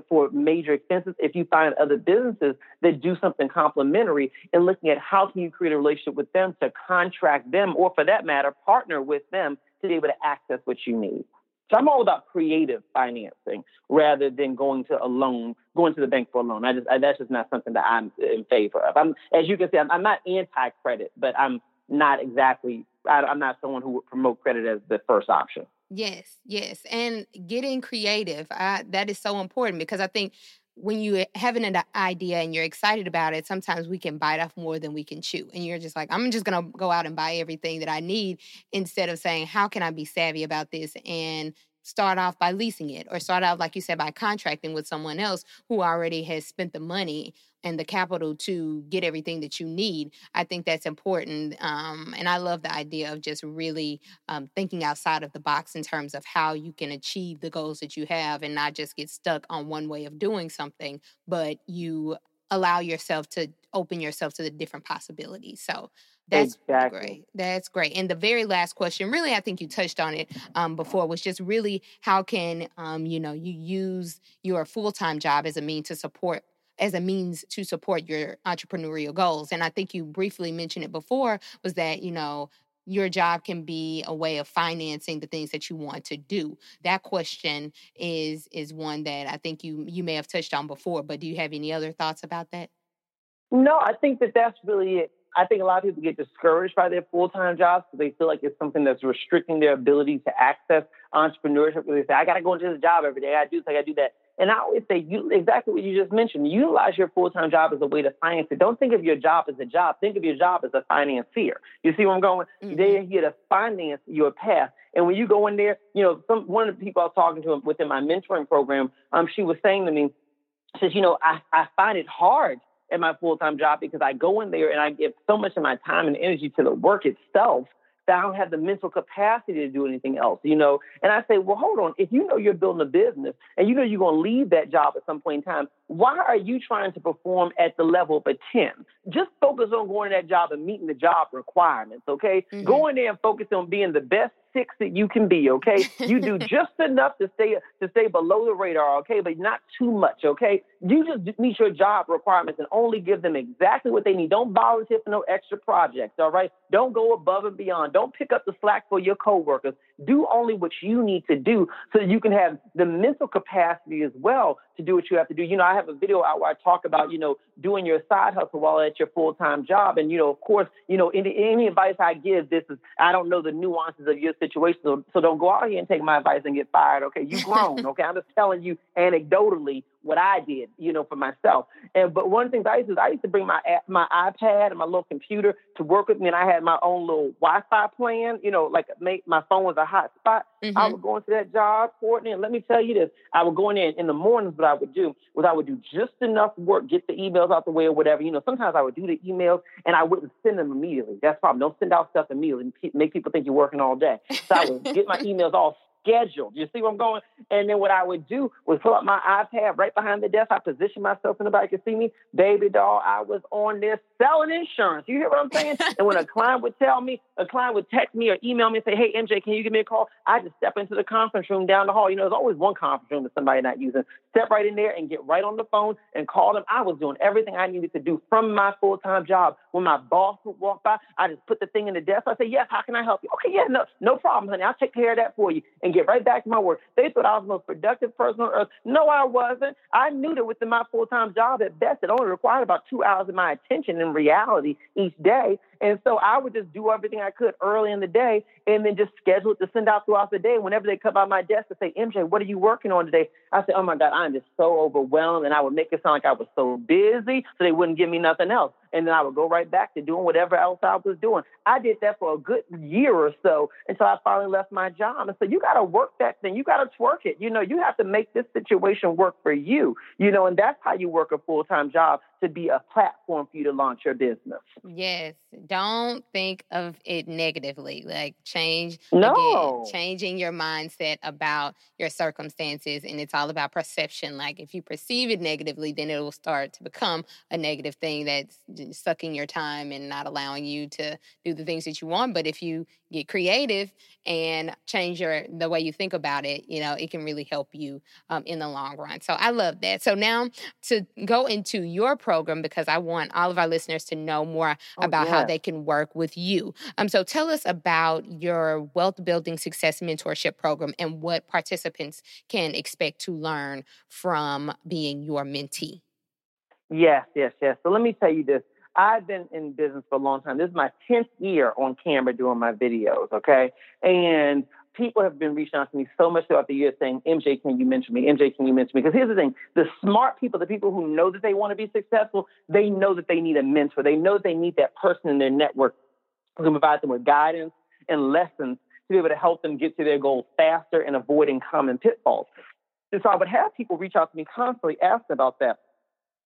for major expenses if you find other businesses that do something complementary and looking at how can you create a relationship with them to contract them or for that matter, partner with them to be able to access what you need. So I'm all about creative financing rather than going to a loan, going to the bank for a loan. I just I, that's just not something that I'm in favor of. I'm, as you can see, I'm, I'm not anti-credit, but I'm not exactly I, am not someone who would promote credit as the first option. Yes, yes, and getting creative I, that is so important because I think when you have an idea and you're excited about it, sometimes we can bite off more than we can chew. And you're just like, I'm just gonna go out and buy everything that I need instead of saying, how can I be savvy about this and start off by leasing it or start out like you said by contracting with someone else who already has spent the money and the capital to get everything that you need i think that's important um, and i love the idea of just really um, thinking outside of the box in terms of how you can achieve the goals that you have and not just get stuck on one way of doing something but you allow yourself to open yourself to the different possibilities. So that's exactly. great. That's great. And the very last question, really, I think you touched on it um, before, was just really how can um, you know you use your full time job as a means to support as a means to support your entrepreneurial goals. And I think you briefly mentioned it before was that you know your job can be a way of financing the things that you want to do. That question is is one that I think you you may have touched on before, but do you have any other thoughts about that? No, I think that that's really it. I think a lot of people get discouraged by their full time jobs because they feel like it's something that's restricting their ability to access entrepreneurship. They say, I got to go into this job every day. I do this, I got to do that. And I always say, you, exactly what you just mentioned. Utilize your full time job as a way to finance it. Don't think of your job as a job. Think of your job as a financier. You see where I'm going? Mm-hmm. They're here to finance your path. And when you go in there, you know, some one of the people I was talking to within my mentoring program, um, she was saying to me, says, you know, I, I find it hard at my full time job because I go in there and I give so much of my time and energy to the work itself that I don't have the mental capacity to do anything else, you know. And I say, well, hold on. If you know you're building a business and you know you're going to leave that job at some point in time, why are you trying to perform at the level of a 10? Just focus on going to that job and meeting the job requirements, okay? Mm-hmm. Go in there and focus on being the best six that you can be, okay? You do [LAUGHS] just enough to stay to stay below the radar, okay, but not too much, okay? You just meet your job requirements and only give them exactly what they need. Don't volunteer for no extra projects, all right? Don't go above and beyond. Don't pick up the slack for your coworkers. Do only what you need to do so that you can have the mental capacity as well to do what you have to do. You know, I have a video out where I talk about, you know, doing your side hustle while at your full time job. And, you know, of course, you know, any, any advice I give, this is, I don't know the nuances of your situation. So, so don't go out here and take my advice and get fired. Okay. You grown. [LAUGHS] okay. I'm just telling you anecdotally what I did, you know, for myself. And but one of the things I used to do, I used to bring my my iPad and my little computer to work with me, and I had my own little Wi-Fi plan. You know, like make my phone was a hot spot. Mm-hmm. I would go into that job, Courtney, and let me tell you this: I would go in there in the mornings. What I would do was I would do just enough work, get the emails out the way or whatever. You know, sometimes I would do the emails and I wouldn't send them immediately. That's problem. Don't send out stuff immediately. And make people think you're working all day. So I would get my [LAUGHS] emails all scheduled. You see where I'm going? And then what I would do was pull up my iPad right behind the desk. I position myself so nobody could see me. Baby doll, I was on this selling insurance. You hear what I'm saying? and when a [LAUGHS] client would tell me, a client would text me or email me and say, Hey MJ, can you give me a call? I just step into the conference room down the hall. You know, there's always one conference room that somebody not using. Step right in there and get right on the phone and call them. I was doing everything I needed to do from my full-time job. When my boss would walk by, I just put the thing in the desk. I say, Yes, how can I help you? Okay, yeah, no, no problem, honey. I'll take care of that for you and get right back to my work. They thought I was the most productive person on earth. No, I wasn't. I knew that within my full time job at best, it only required about two hours of my attention in reality each day. And so I would just do everything I could early in the day and then just schedule it to send out throughout the day. Whenever they come by my desk and say, MJ, what are you working on today? I say, Oh my God, I'm just so overwhelmed. And I would make it sound like I was so busy so they wouldn't give me nothing else and then I would go right back to doing whatever else I was doing. I did that for a good year or so until I finally left my job. And so you got to work that thing. You got to twerk it. You know, you have to make this situation work for you. You know, and that's how you work a full time job to be a platform for you to launch your business. Yes. Don't think of it negatively. Like change no. Again, changing your mindset about your circumstances. And it's all about perception. Like if you perceive it negatively, then it will start to become a negative thing that's sucking your time and not allowing you to do the things that you want. But if you get creative and change your the way you think about it, you know, it can really help you um, in the long run. So I love that. So now to go into your program because I want all of our listeners to know more oh, about how they can work with you. Um, so tell us about your wealth building success mentorship program and what participants can expect to learn from being your mentee. Yes, yes, yes. So let me tell you this. I've been in business for a long time. This is my 10th year on camera doing my videos, okay? And people have been reaching out to me so much throughout the year saying, MJ, can you mention me? MJ, can you mention me? Because here's the thing the smart people, the people who know that they want to be successful, they know that they need a mentor. They know that they need that person in their network who can provide them with guidance and lessons to be able to help them get to their goals faster and avoiding common pitfalls. And so I would have people reach out to me constantly asking about that.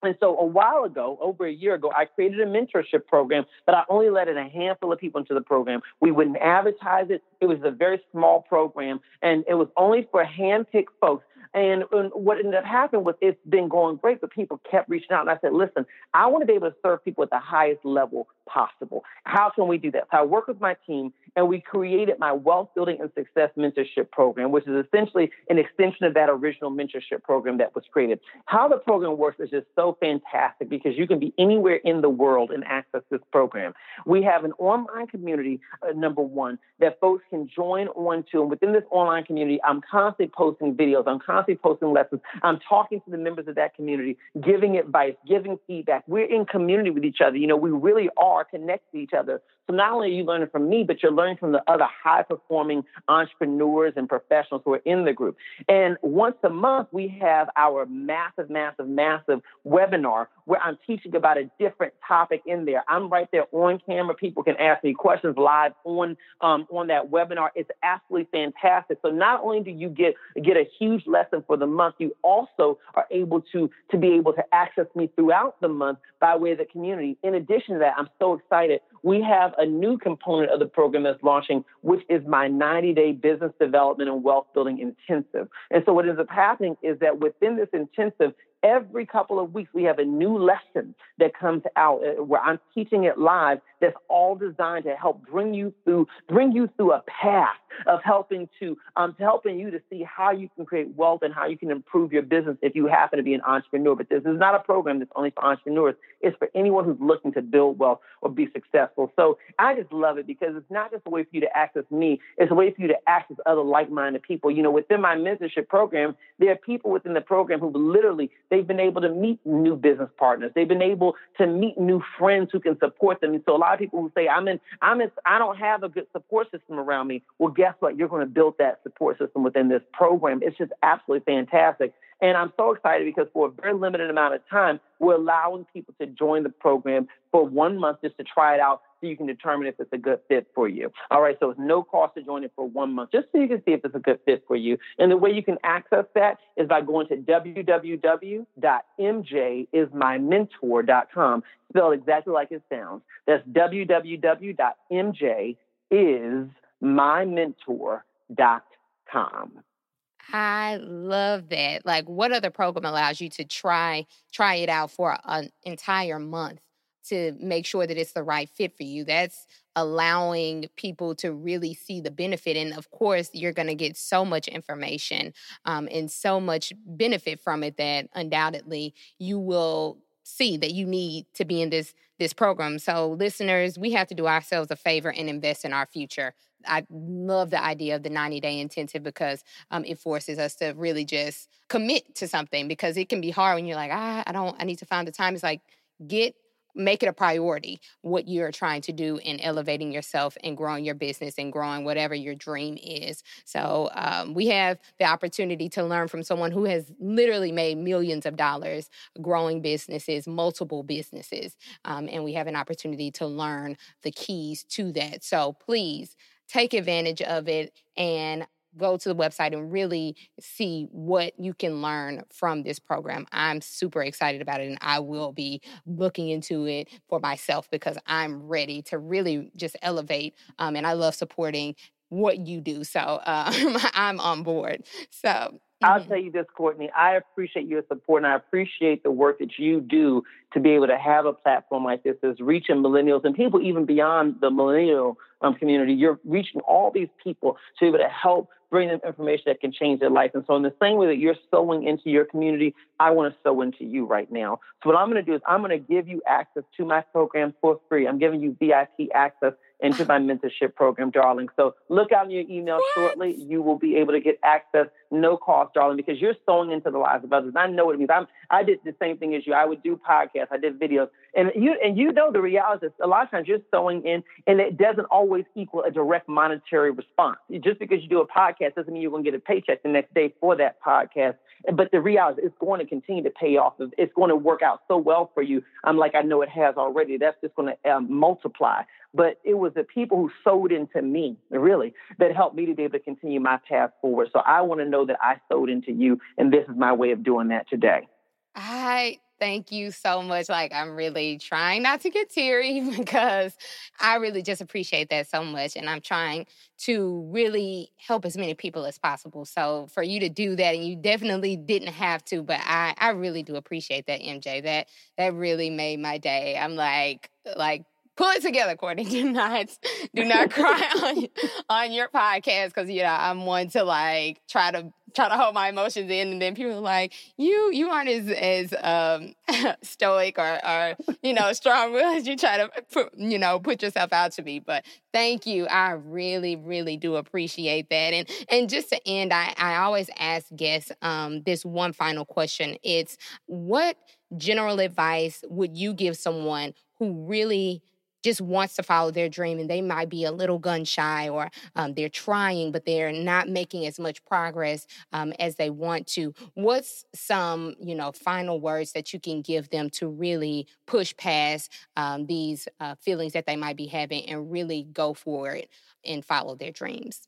And so a while ago, over a year ago, I created a mentorship program, but I only let in a handful of people into the program. We wouldn't advertise it. It was a very small program, and it was only for hand-picked folks. And, and what ended up happening was it's been going great, but people kept reaching out. And I said, listen, I want to be able to serve people at the highest level possible. How can we do that? So I work with my team and we created my wealth building and success mentorship program, which is essentially an extension of that original mentorship program that was created. How the program works is just so fantastic because you can be anywhere in the world and access this program. We have an online community, uh, number one, that folks can join on to. And within this online community, I'm constantly posting videos, I'm constantly posting lessons, I'm talking to the members of that community, giving advice, giving feedback. We're in community with each other. You know, we really are connected to each other. So not only are you learning from me, but you're learning from the other high performing entrepreneurs and professionals who are in the group. And once a month, we have our massive, massive, massive webinar where I'm teaching about a different topic in there. I'm right there on camera. People can ask me questions live on um, on that webinar. It's absolutely fantastic. So not only do you get get a huge lesson for the month, you also are able to to be able to access me throughout the month by way of the community. In addition to that, I'm so excited. We have a new component of the program that's launching, which is my 90 day business development and wealth building intensive. And so what ends up happening is that within this intensive, every couple of weeks we have a new lesson that comes out uh, where I'm teaching it live that's all designed to help bring you through bring you through a path of helping to um helping you to see how you can create wealth and how you can improve your business if you happen to be an entrepreneur. But this is not a program that's only for entrepreneurs. It's for anyone who's looking to build wealth or be successful. So I just love it because it's not just a way for you to access me, it's a way for you to access other like-minded people. You know, within my mentorship program, there are people within the program who literally they've been able to meet new business partners. They've been able to meet new friends who can support them. And so a lot of people who say, I'm in, I'm in, I don't have a good support system around me. Well, guess what? You're going to build that support system within this program. It's just absolutely fantastic. And I'm so excited because for a very limited amount of time, we're allowing people to join the program for one month just to try it out so you can determine if it's a good fit for you. All right, so it's no cost to join it for one month, just so you can see if it's a good fit for you. And the way you can access that is by going to www.mjismymentor.com, spelled exactly like it sounds. That's www.mjismymentor.com. I love that. Like what other program allows you to try try it out for an entire month to make sure that it's the right fit for you? That's allowing people to really see the benefit. And of course, you're going to get so much information um, and so much benefit from it that undoubtedly you will see that you need to be in this this program. So listeners, we have to do ourselves a favor and invest in our future. I love the idea of the 90 day intensive because um, it forces us to really just commit to something because it can be hard when you're like, ah, I don't, I need to find the time. It's like, get make it a priority what you're trying to do in elevating yourself and growing your business and growing whatever your dream is. So um, we have the opportunity to learn from someone who has literally made millions of dollars growing businesses, multiple businesses, um, and we have an opportunity to learn the keys to that. So please take advantage of it and go to the website and really see what you can learn from this program. I'm super excited about it and I will be looking into it for myself because I'm ready to really just elevate. Um, and I love supporting what you do. So um, [LAUGHS] I'm on board. So I'll mm-hmm. tell you this, Courtney. I appreciate your support and I appreciate the work that you do to be able to have a platform like this that's reaching millennials and people even beyond the millennial um, community. You're reaching all these people to be able to help bring them information that can change their life. And so, in the same way that you're sowing into your community, I want to sow into you right now. So, what I'm going to do is I'm going to give you access to my program for free. I'm giving you VIP access into my mentorship program, darling. So look out in your email what? shortly. You will be able to get access, no cost, darling, because you're sowing into the lives of others. I know what it means. I'm, I did the same thing as you. I would do podcasts. I did videos, and you and you know the reality is a lot of times you're sowing in, and it doesn't always equal a direct monetary response. Just because you do a podcast doesn't mean you're going to get a paycheck the next day for that podcast. But the reality is it's going to continue to pay off. It's going to work out so well for you. I'm like, I know it has already. That's just going to um, multiply. But it was the people who sowed into me, really, that helped me to be able to continue my path forward. So I want to know that I sowed into you, and this is my way of doing that today. I thank you so much. Like, I'm really trying not to get teary [LAUGHS] because I really just appreciate that so much. And I'm trying to really help as many people as possible. So, for you to do that, and you definitely didn't have to, but I, I really do appreciate that, MJ. That, that really made my day. I'm like, like, pull it together, Courtney. [LAUGHS] Do not do not cry [LAUGHS] on on your podcast because you know I'm one to like try to try to hold my emotions in, and then people are like, "You you aren't as as um, [LAUGHS] stoic or or you know strong as you try to put, you know put yourself out to be." But thank you, I really really do appreciate that. And and just to end, I I always ask guests um, this one final question. It's what general advice would you give someone who really just wants to follow their dream and they might be a little gun shy or um, they're trying but they're not making as much progress um, as they want to. What's some you know final words that you can give them to really push past um, these uh, feelings that they might be having and really go for it and follow their dreams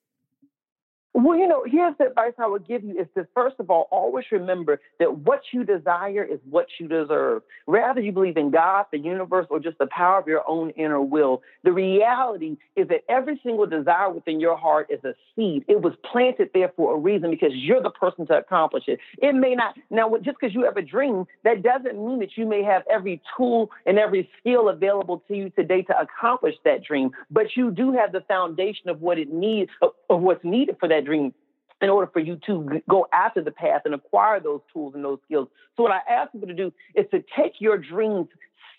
well, you know, here's the advice I would give you is to first of all, always remember that what you desire is what you deserve. Rather you believe in God, the universe, or just the power of your own inner will, the reality is that every single desire within your heart is a seed. It was planted there for a reason because you're the person to accomplish it. It may not, now, just because you have a dream, that doesn't mean that you may have every tool and every skill available to you today to accomplish that dream, but you do have the foundation of what it needs, of, what's needed for that dream in order for you to go after the path and acquire those tools and those skills. So what I ask people to do is to take your dreams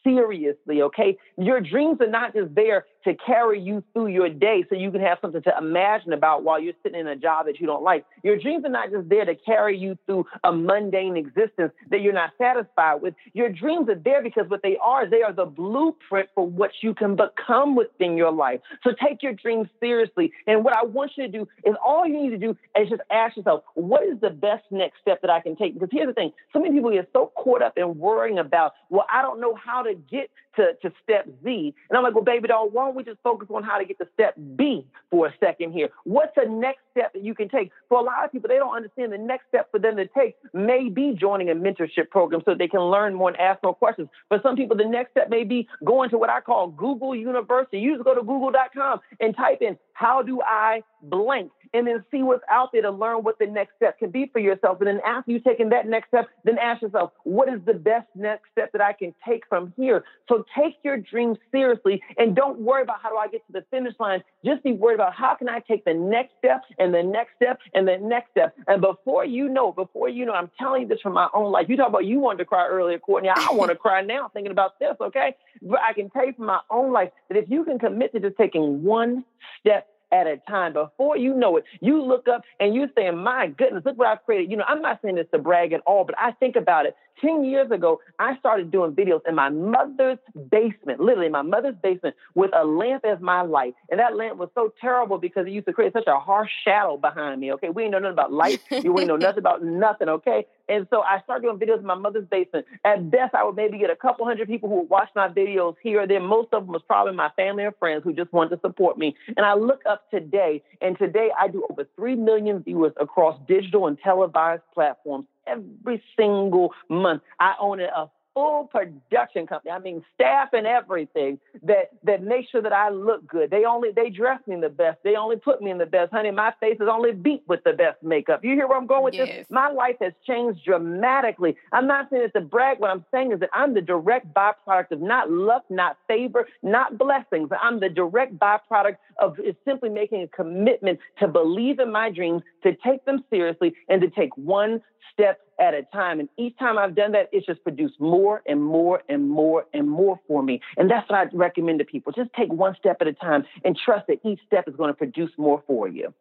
seriously, okay? Your dreams are not just there to carry you through your day so you can have something to imagine about while you're sitting in a job that you don't like. Your dreams are not just there to carry you through a mundane existence that you're not satisfied with. Your dreams are there because what they are, they are the blueprint for what you can become within your life. So take your dreams seriously. And what I want you to do is all you need to do is just ask yourself, what is the best next step that I can take? Because here's the thing, so many people get so caught up in worrying about, well, I don't know how to get to, to step Z. And I'm like, well, baby doll, why don't we just focus on how to get to step B for a second here? What's the next step that you can take? For a lot of people, they don't understand the next step for them to take may be joining a mentorship program so they can learn more and ask more questions. For some people, the next step may be going to what I call Google University. You just go to google.com and type in, how do I blank? And then see what's out there to learn what the next step can be for yourself. And then after you've taken that next step, then ask yourself, what is the best next step that I can take from here? So take your dreams seriously and don't worry about how do I get to the finish line. Just be worried about how can I take the next step and the next step and the next step. And before you know, before you know, I'm telling you this from my own life. You talk about you wanted to cry earlier, Courtney. I want to [LAUGHS] cry now thinking about this, okay? But I can tell you from my own life that if you can commit to just taking one step at a time. Before you know it, you look up and you're saying, My goodness, look what I've created. You know, I'm not saying this to brag at all, but I think about it. 10 years ago, I started doing videos in my mother's basement, literally my mother's basement, with a lamp as my light. And that lamp was so terrible because it used to create such a harsh shadow behind me. Okay. We ain't know nothing about light. [LAUGHS] you ain't know nothing about nothing. Okay. And so I started doing videos in my mother's basement. At best, I would maybe get a couple hundred people who would watch my videos here or there. Most of them was probably my family or friends who just wanted to support me. And I look up today, and today I do over 3 million viewers across digital and televised platforms every single month. I own it a full production company. I mean, staff and everything that that make sure that I look good. They only they dress me in the best. They only put me in the best. Honey, my face is only beat with the best makeup. You hear where I'm going with yes. this? My life has changed dramatically. I'm not saying it's to brag. What I'm saying is that I'm the direct byproduct of not luck, not favor, not blessings. I'm the direct byproduct of simply making a commitment to believe in my dreams, to take them seriously, and to take one step at a time. And each time I've done that, it's just produced more and more and more and more for me. And that's what I recommend to people. Just take one step at a time and trust that each step is going to produce more for you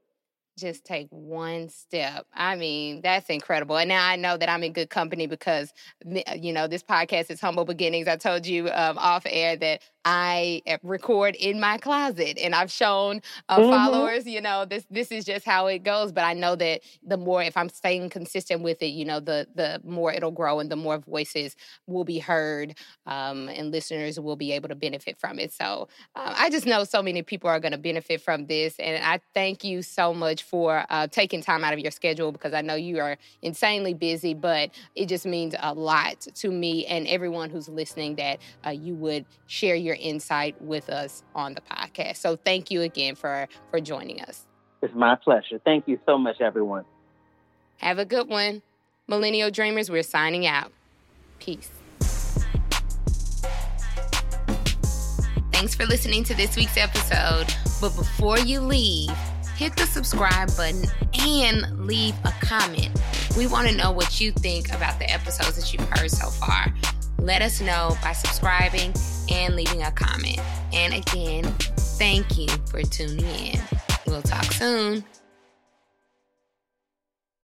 just take one step. I mean, that's incredible. And now I know that I'm in good company because, you know, this podcast is Humble Beginnings. I told you um, off air that I eh, record in my closet, and I've shown uh, mm-hmm. followers, you know, this this is just how it goes. But I know that the more, if I'm staying consistent with it, you know, the the more it'll grow, and the more voices will be heard, um, and listeners will be able to benefit from it. So uh, I just know so many people are going to benefit from this, and I thank you so much for uh, taking time out of your schedule because I know you are insanely busy, but it just means a lot to me and everyone who's listening that uh, you would share your your insight with us on the podcast. So thank you again for for joining us. It's my pleasure. Thank you so much, everyone. Have a good one. Millennial Dreamers, we're signing out. Peace. Thanks for listening to this week's episode. But before you leave, hit the subscribe button and leave a comment. We want to know what you think about the episodes that you've heard so far. Let us know by subscribing and leaving a comment. And again, thank you for tuning in. We'll talk soon.